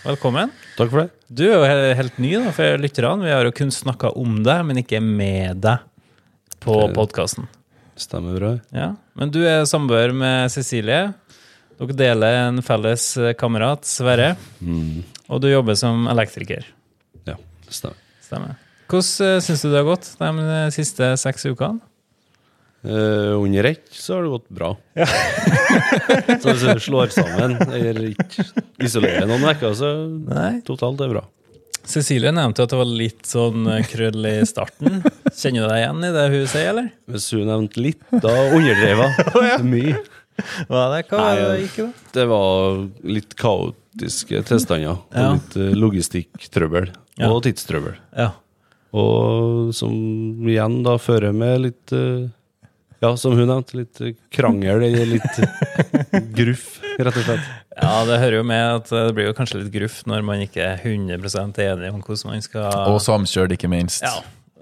Velkommen. Takk for det. Du er jo helt ny da, for lytterne. Vi har jo kun snakka om deg, men ikke med deg på podkasten. Stemmer bra. Ja. Men du er samboer med Cecilie. Dere deler en felles eh, kamerat, Sverre. Mm. Og du jobber som elektriker. Ja, det stemmer. Stemmer. Hvordan uh, syns du det har gått de eh, siste seks ukene? Uh, under ett så har det gått bra. Ja. så hvis du slår sammen, eller ikke isolerer noen uker, så Nei. totalt er det bra. Cecilie nevnte at det var litt sånn eh, krøll i starten. Kjenner du deg igjen i det hun sier, eller? Hvis hun nevnte litt, da underdrev hun mye. Hva er det? Hva Nei, var det gikk da? Det var litt kaotiske tilstander, og litt eh, logistikktrøbbel Ja. og tidstrøbbel. Ja. Og som igjen da fører med litt eh, Ja, som hun nevnte, litt krangel litt gruff, rett og slett. ja, det hører jo med at det blir jo kanskje litt gruff når man ikke er 100 enig om hvordan man skal Og samkjørt, ikke minst. ja,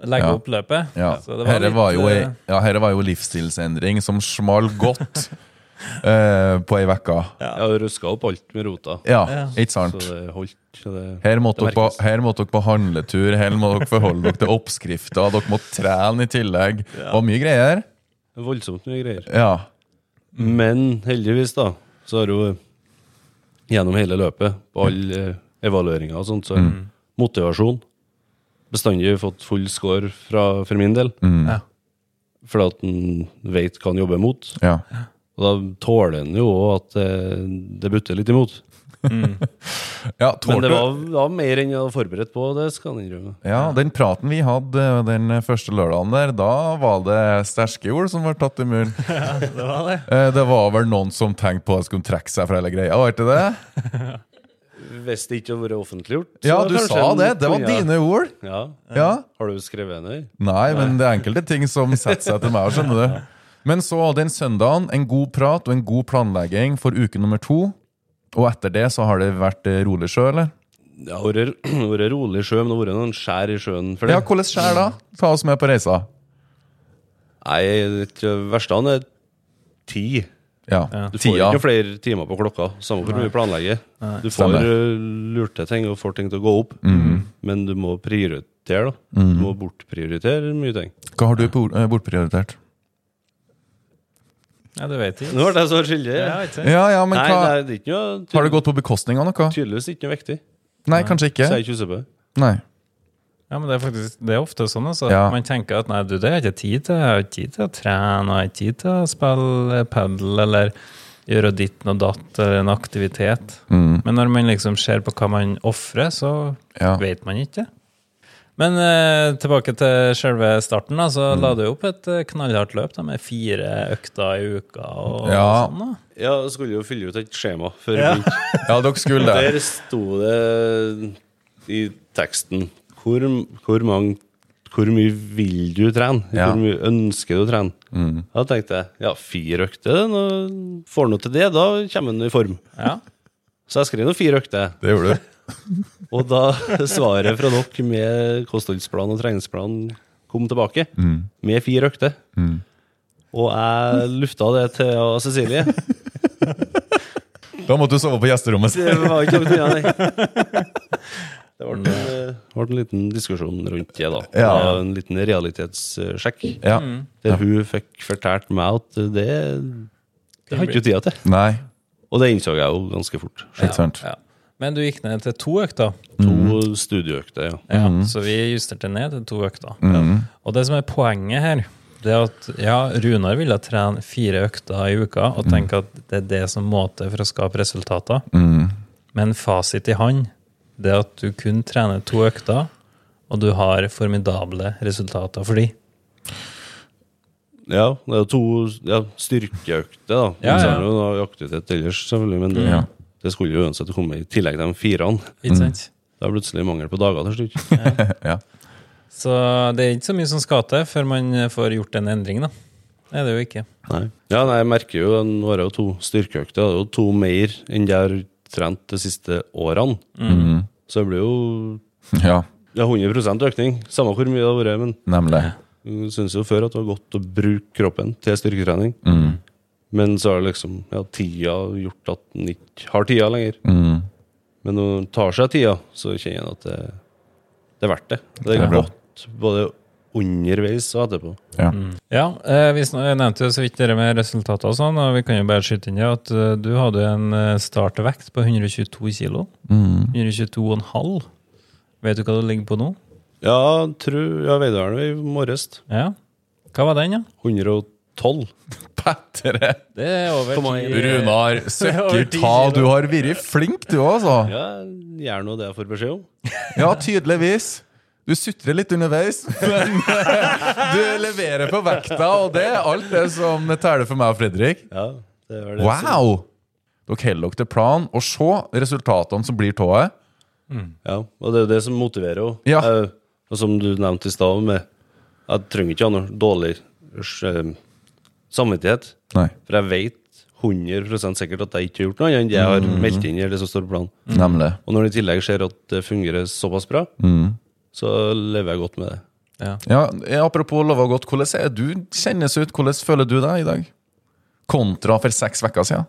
legge Ja. opp løpet. Ja. Så det var Herre litt, var jo, ja, herre var jo livsstilsendring som smal godt eh, på ei uke. Ja, har ruska opp alt med rota, Ja, Ja. ikke så sant? det holdt. Så det, Her måtte, det dere på, her måtte dere på handletur, her må dere forholde dere til oppskrifter, dere måtte trene i tillegg. Og mye greier. Voldsomt mye greier. Ja. Men heldigvis, da, så har hun gjennom hele løpet, på alle eh, evalueringer og sånt, så Mm. motivasjon bestandig fått full score fra, for min del. Mm. Ja. Fordi at en vet hva en jobber mot. ja. Og da tåler en jo òg at det, det butter litt imot. Ja Men det var, var mer enn jeg var forberedt på, det skal jeg innrømme. Ja, den praten vi hadde den første lørdagen der, da var det sterke ord som var tatt i munnen. ja, det var det. Eh, Det var vel noen som tenkte på at de skulle trekke seg fra hele greia, var ikke det? Hvis det ikke hadde vært offentliggjort Ja, du sa det. Det var dine ord. Ja. Ja. Har du skrevet ned? Nei, men det er enkelte ting som setter seg til meg, skjønner du. Men så den søndagen, en god prat og en god planlegging for uke nummer to. Og etter det så har det vært eh, rolig sjø, eller? Det har vært rolig sjø, men det har vært noen skjær i sjøen for det. Ja, Hvordan skjær da? Ta oss med på reisa. Nei, det verste han er ti. Ja, Du får Tida. ikke flere timer på klokka, samme hvor mye du planlegger. Du får Stemmer. eh, ting og får ting til å gå opp, men du må prioritere. da Du må bortprioritere mye ting. Hva har du eh, bortprioritert? Ja, du vet ikke. Nå ble jeg så skyldig. Ja, ikke? Ja, ja, men Nei, hva nei, det er ikke noe Har det gått på bekostning av noe? Tydeligvis ikke noe viktig. Nei, kanskje ikke. Så jeg ikke husker på det. Nei. Ja, men det er faktisk Det er ofte sånn, altså. Ja. Man tenker at nei, du, det har jeg ikke tid til. Jeg har ikke tid til å trene, og jeg har ikke tid til å spille padel, eller gjøre ditten og datt, eller en aktivitet. Mm. Men når man liksom ser på hva man ofrer, så Ja. vet man ikke. Men eh, tilbake til selve starten. da, Så Mm. la du opp et eh, knallhardt løp da, med fire økter i uka og Ja. sånn. da. Ja, jeg skulle jo fylle ut et skjema før Ja. vi begynte. ja, dere skulle det. Der sto det i teksten hvor, hvor, mange, hvor mye vil du trene? Ja. Hvor mye ønsker du å trene? Mm. Da tenkte jeg ja, fire økter, nå får han noe til det, da kommer han i form. Ja. Så jeg skrev nå fire økter. Det gjorde du. Og da svaret fra dere med kostholdsplan og treningsplan kom tilbake, med fire økter. Og jeg lufta det til Cecilie. Da måtte du sove på gjesterommet. Det var ikke noe annet. Det ble en, eh, ble en liten diskusjon rundt det, da. Ja. En liten realitetssjekk. Ja. Der hun fikk fortalt meg at det, det har ikke tida til. Nei, Og det innså jeg jo ganske fort. ikke sant. ja. Men du gikk ned til to økter. To studieøkter, ja. Ja, mm. Så vi justerte ned til to økter. Og det som er poenget her, det er at ja, Runar ville trene fire økter i uka og tenke at det er det som må til for å skape resultater. Mm. Men fasit i han, det er at du kun trener to økter, og du har formidable resultater for de. Ja, det er to ja, styrkeøkter, da. Ja, Så ja. er det jo aktivitet ellers, selvfølgelig, men det, Ja. Det skulle jo uansett komme i tillegg til de firene. Ikke sant? Det er plutselig mangel på dager til slutt. Ja. Så det er ikke så mye som skal til før man får gjort en endring, da. Det er det jo ikke. Nei. Ja, nei, jeg merker jo den jeg jo to styrkeøkter. Det er jo to mer enn jeg har trent de siste årene. Så det blir jo ja, ja, 100 økning. Samme hvor mye det har vært. Men nemlig. jeg syns jo før at det var godt å bruke kroppen til styrketrening. Mm. Men så har liksom ja, tida gjort at en ikke har tida lenger. Mm. Men når en tar seg tida, så kjenner en at det, det er verdt det. Det Det er er bra. godt både underveis og etterpå. Ja. Ja, eh, vi nevnte jo så vidt det med resultater og sånn, og vi kan jo bare skyte inn det at uh, du hadde en eh, startvekt på 122 kilo. Mm. 122,5. Vet du hva du ligger på nå? Ja, tror jeg veide den i morges. Ja. Hva var den, ja? 112. Pettere! Det er over. Runar, søkker ta, du har vært flink du altså. Ja, gjør nå det jeg får beskjed om. Ja, tydeligvis. Du sutrer litt underveis, men du leverer på vekta, og det er alt det som teller for meg og Fredrik. Ja, det var det Wow! Dere holder dere til planen, og se resultatene som blir av det. Ja, og det er jo det som motiverer jo. Ja. Eh, og som du nevnte i stad, med jeg trenger ikke ha noe dårlig eh, samvittighet. Nei. For jeg vet 100 sikkert at jeg ikke har gjort noe annet enn det jeg har meldt inn i det som står på planen. Nemlig. Og når det i tillegg ser at det fungerer såpass bra, Mm. så lever jeg godt med det. Ja. Ja, eh, Apropos lova godt, hvordan er du kjennes ut? Hvordan føler du deg i dag? Kontra for seks uker siden?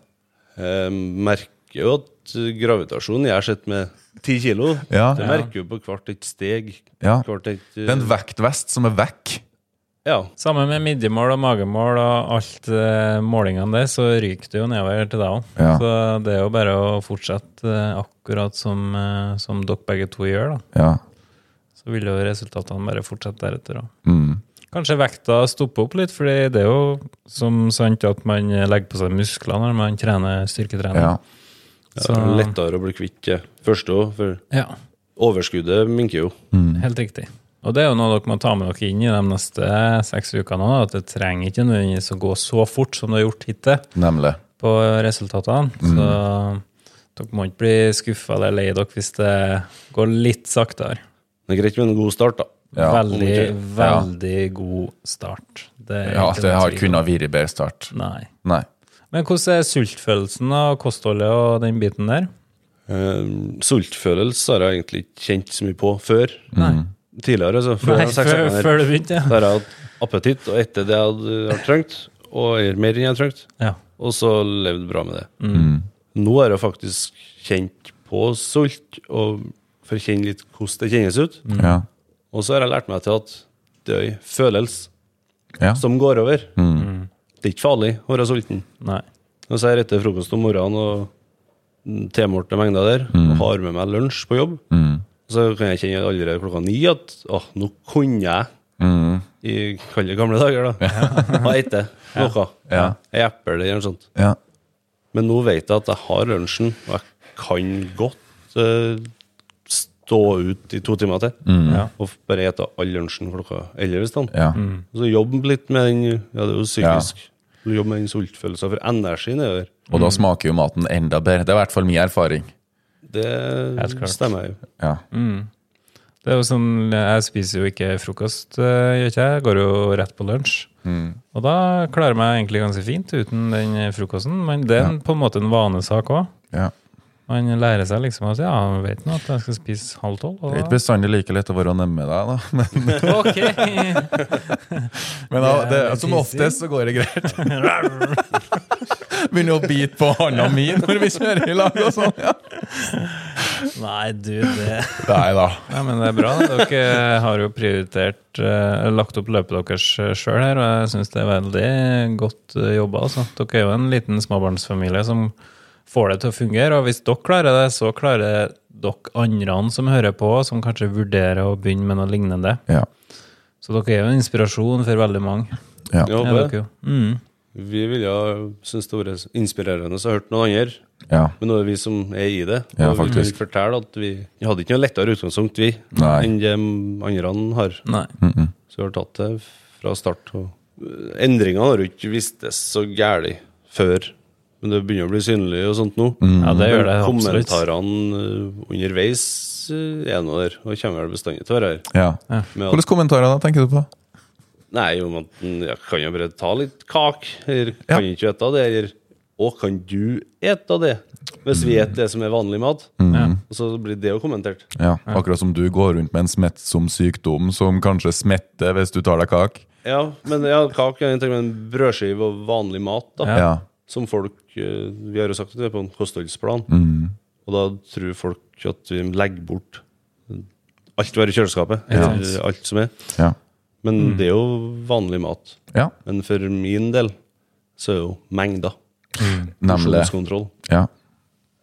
Jeg merker jo at gravitasjonen jeg har sett med ti kilo, Ja. det merker jo på hvert et steg. Ja. Hvert et, eh, Det er en vektvest som er vekk. Ja. Sammen med midjemål og magemål og alt eh, målingene der, så ryker det jo nedover til deg òg. Ja. Så det er jo bare å fortsette eh, akkurat som, eh, som dere begge to gjør, da. Ja. Så vil jo resultatene bare fortsette deretter òg. Mm. Kanskje vekta stopper opp litt, fordi det er jo som sant at man legger på seg muskler når man trener styrketrening. ja. ja Så- lettere å bli kvitt det første òg, for Ja, overskuddet minker jo. helt riktig. Og det er jo noe dere må ta med dere inn i de neste seks ukene òg, at det trenger ikke nødvendigvis å gå så fort som det har gjort hittil Nemlig. på resultatene. Så dere må ikke bli skuffa eller lei dere hvis det går litt saktere. Det er greit med en god start, da. Ja. veldig, veldig veldig god start. Det er Ja, ikke det har kunnet vært bedre start. Nei. Nei. Men hvordan er sultfølelsen av kostholdet og den biten der? Uh, sultfølelse har jeg egentlig ikke kjent så mye på før. Nei. Tidligere, altså. Før, Nei, seks før, før du begynte, ja. Da har jeg hatt appetitt og etter det jeg hadde har trengt, og jeg mer enn jeg har trengt. ja. Og så levd bra med det. Mm. Nå har jeg faktisk kjent på sult, og for å kjenne litt hvordan det kjennes ut. Mm. Ja. Og så har jeg lært meg til at det er en følelse Ja. som går over. Mm. Det er ikke farlig å være sulten. Nei. Og så er jeg etter frokost om morgenen og tilmålte mengder der, og har med meg lunsj på jobb. Mm. Så kan jeg kjenne allerede klokka ni at åh, nå kunne jeg Mm. i kalde gamle dager, da. Ha etter noe. Ja. Ei eple eller noe sånt. Ja. Men nå vet jeg at jeg har lunsjen, og jeg kan godt uh, stå ut i to timer til. Ja. Og bare ete all lunsjen klokka elleve. i stedet. Ja. Så jobbe litt med den Ja, det er jo psykisk. Jobbe med den sultfølelsen, for energien er der. Og da smaker jo maten enda bedre. Det er i hvert fall min erfaring. Det stemmer jo. Ja. Det er jo sånn, Jeg spiser jo ikke frokost, eh, gjør ikke jeg. Går jo rett på lunsj. Og da klarer jeg meg egentlig ganske fint uten den frokosten. Men det er ja. på en måte en vanesak òg. ja. Man lærer seg liksom at ja, jeg vet nå at jeg skal spise halv tolv. Det er ikke bestandig like lett å være nemme deg, da. Men, men da, det, som oftest så går det greit. Begynner å bite på hånda mi når vi kjører i lag og sånn. Ja. Nei, du, det Nei da. Ja, men det er bra. Dere har jo prioritert eh, lagt opp løpet deres sjøl her, og jeg syns det er veldig godt eh, jobba. Altså. Dere er jo en liten småbarnsfamilie som får det til å fungere, og hvis dere klarer det, så klarer dere andre som hører på, som kanskje vurderer å begynne med noe lignende. Ja. Så dere er jo en inspirasjon for veldig mange. Ja. Ja, det. Mm. Vi ville jo synes det var inspirerende å hørt noen andre. ja. Men nå er det vi som er i det. Ja, og vi faktisk. kan fortelle at vi, vi hadde ikke noe lettere utgangspunkt, vi, Nei. enn det andre har. Nei. Så vi har tatt det fra start. Og øh, endringene har jo ikke vistes så gærlig før. Men det begynner å bli synlig og sånt nå. Ja, det gjør det absolutt. kommentarene øh, underveis øh, er nå der, og kommer vel bestandig til å være her. ja. ja. Hvilke kommentarer da, tenker du på? nei, jo, man mm, jeg kan jo bare ta litt kake, eller Ja. kan ikke ete det, eller å, kan du ete det? Hvis vi spiser det som er vanlig mat. Ja. Og så blir det jo kommentert. Ja, Akkurat som du går rundt med en smittsom sykdom som kanskje smitter hvis du tar deg kake. Ja, men ja, kake er en brødskive og vanlig mat, da. Ja. Som folk eh, Vi har jo sagt at det er på en kostholdsplan. Mm. Og da tror folk at vi legger bort alt vi har i kjøleskapet. Ja. Alt som er. Ja. Men det er jo vanlig mat. ja. Men for min del så er det jo mengder. Nemlig. Porsjonskontroll. Ja.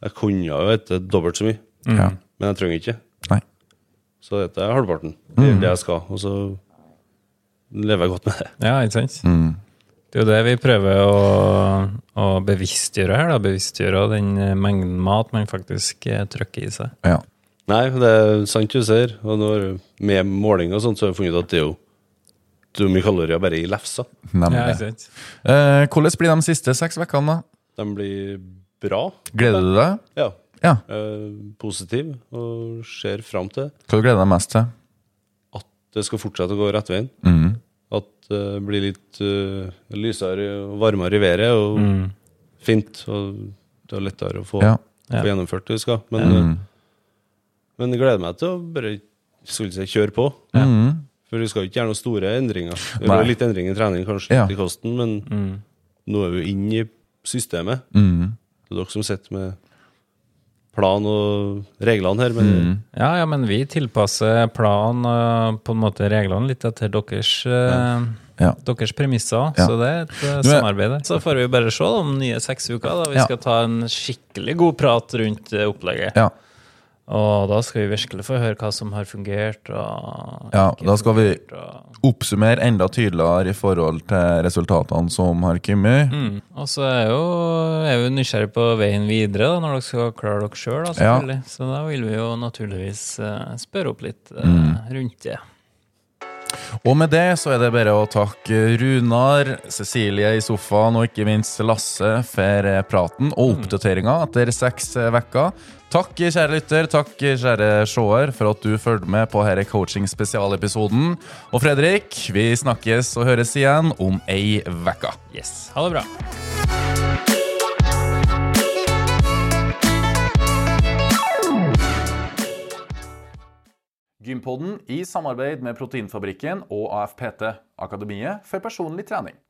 Jeg kunne jo spist dobbelt så mye, mm. men jeg trenger ikke. Nei. Så dette er halvparten. Det er det jeg skal. Og så lever jeg godt med det. Ja, ikke sant? Det er jo det vi prøver å, å bevisstgjøre her. da, Bevisstgjøre den eh, mengden mat man faktisk eh, trykker i seg. Ja. Nei, det er sant du sier. Og når, med måling og sånt, så har vi funnet ut at det er jo det er mye kalorier bare i lefsa. Nemlig. Ja, sant? Eh, hvordan blir de siste seks ukene, da? De blir bra. Gleder du deg? Ja. Ja. Eh, positiv og ser fram til Hva gleder du deg mest til? at det skal fortsette å gå rett veien. Mm. Det blir litt uh, lysere og varmere i været og fint. Og det er lettere å få, Ja. Ja. få gjennomført det vi skal. Men, eh, men jeg gleder meg til å bare skulle si, kjøre på. Mm. For vi skal jo ikke gjøre noen store endringer. Det er litt endring i trening, kanskje Ja. i kosten, men nå er vi jo inne i systemet. Mm. Det er dere som sitter med plan og reglene her. Men Ja, ja, men vi tilpasser plan og på en måte reglene litt etter deres, ja. Ja. deres premisser. Ja. Så det er et uh, samarbeid der. Så får vi bare se om nye seks uker. da Vi Ja. skal ta en skikkelig god prat rundt eh, opplegget. Ja. Og da skal vi virkelig få høre hva som har fungert. Og Ja, da skal vi- fungert, vi Oppsummere enda tydeligere i forhold til resultatene som har kommet. Mm. Og så er jo, er vi nysgjerrig på veien videre, da, når dere skal klare dere sjøl. Ja. Så da vil vi jo naturligvis eh, spørre opp litt eh, Mm. rundt det. Og med det så er det bare å takke Runar, Cecilie i sofaen og ikke minst Lasse for eh, praten og oppdateringa etter seks uker. Takk, kjære lytter, takk, kjære seer, for at du følger med på denne coaching-spesialepisoden. Og Fredrik, vi snakkes og høres igjen om ei vekka. Yes. Ha det bra. Gympodden i samarbeid med Proteinfabrikken og AFPT, Akademiet for personlig trening.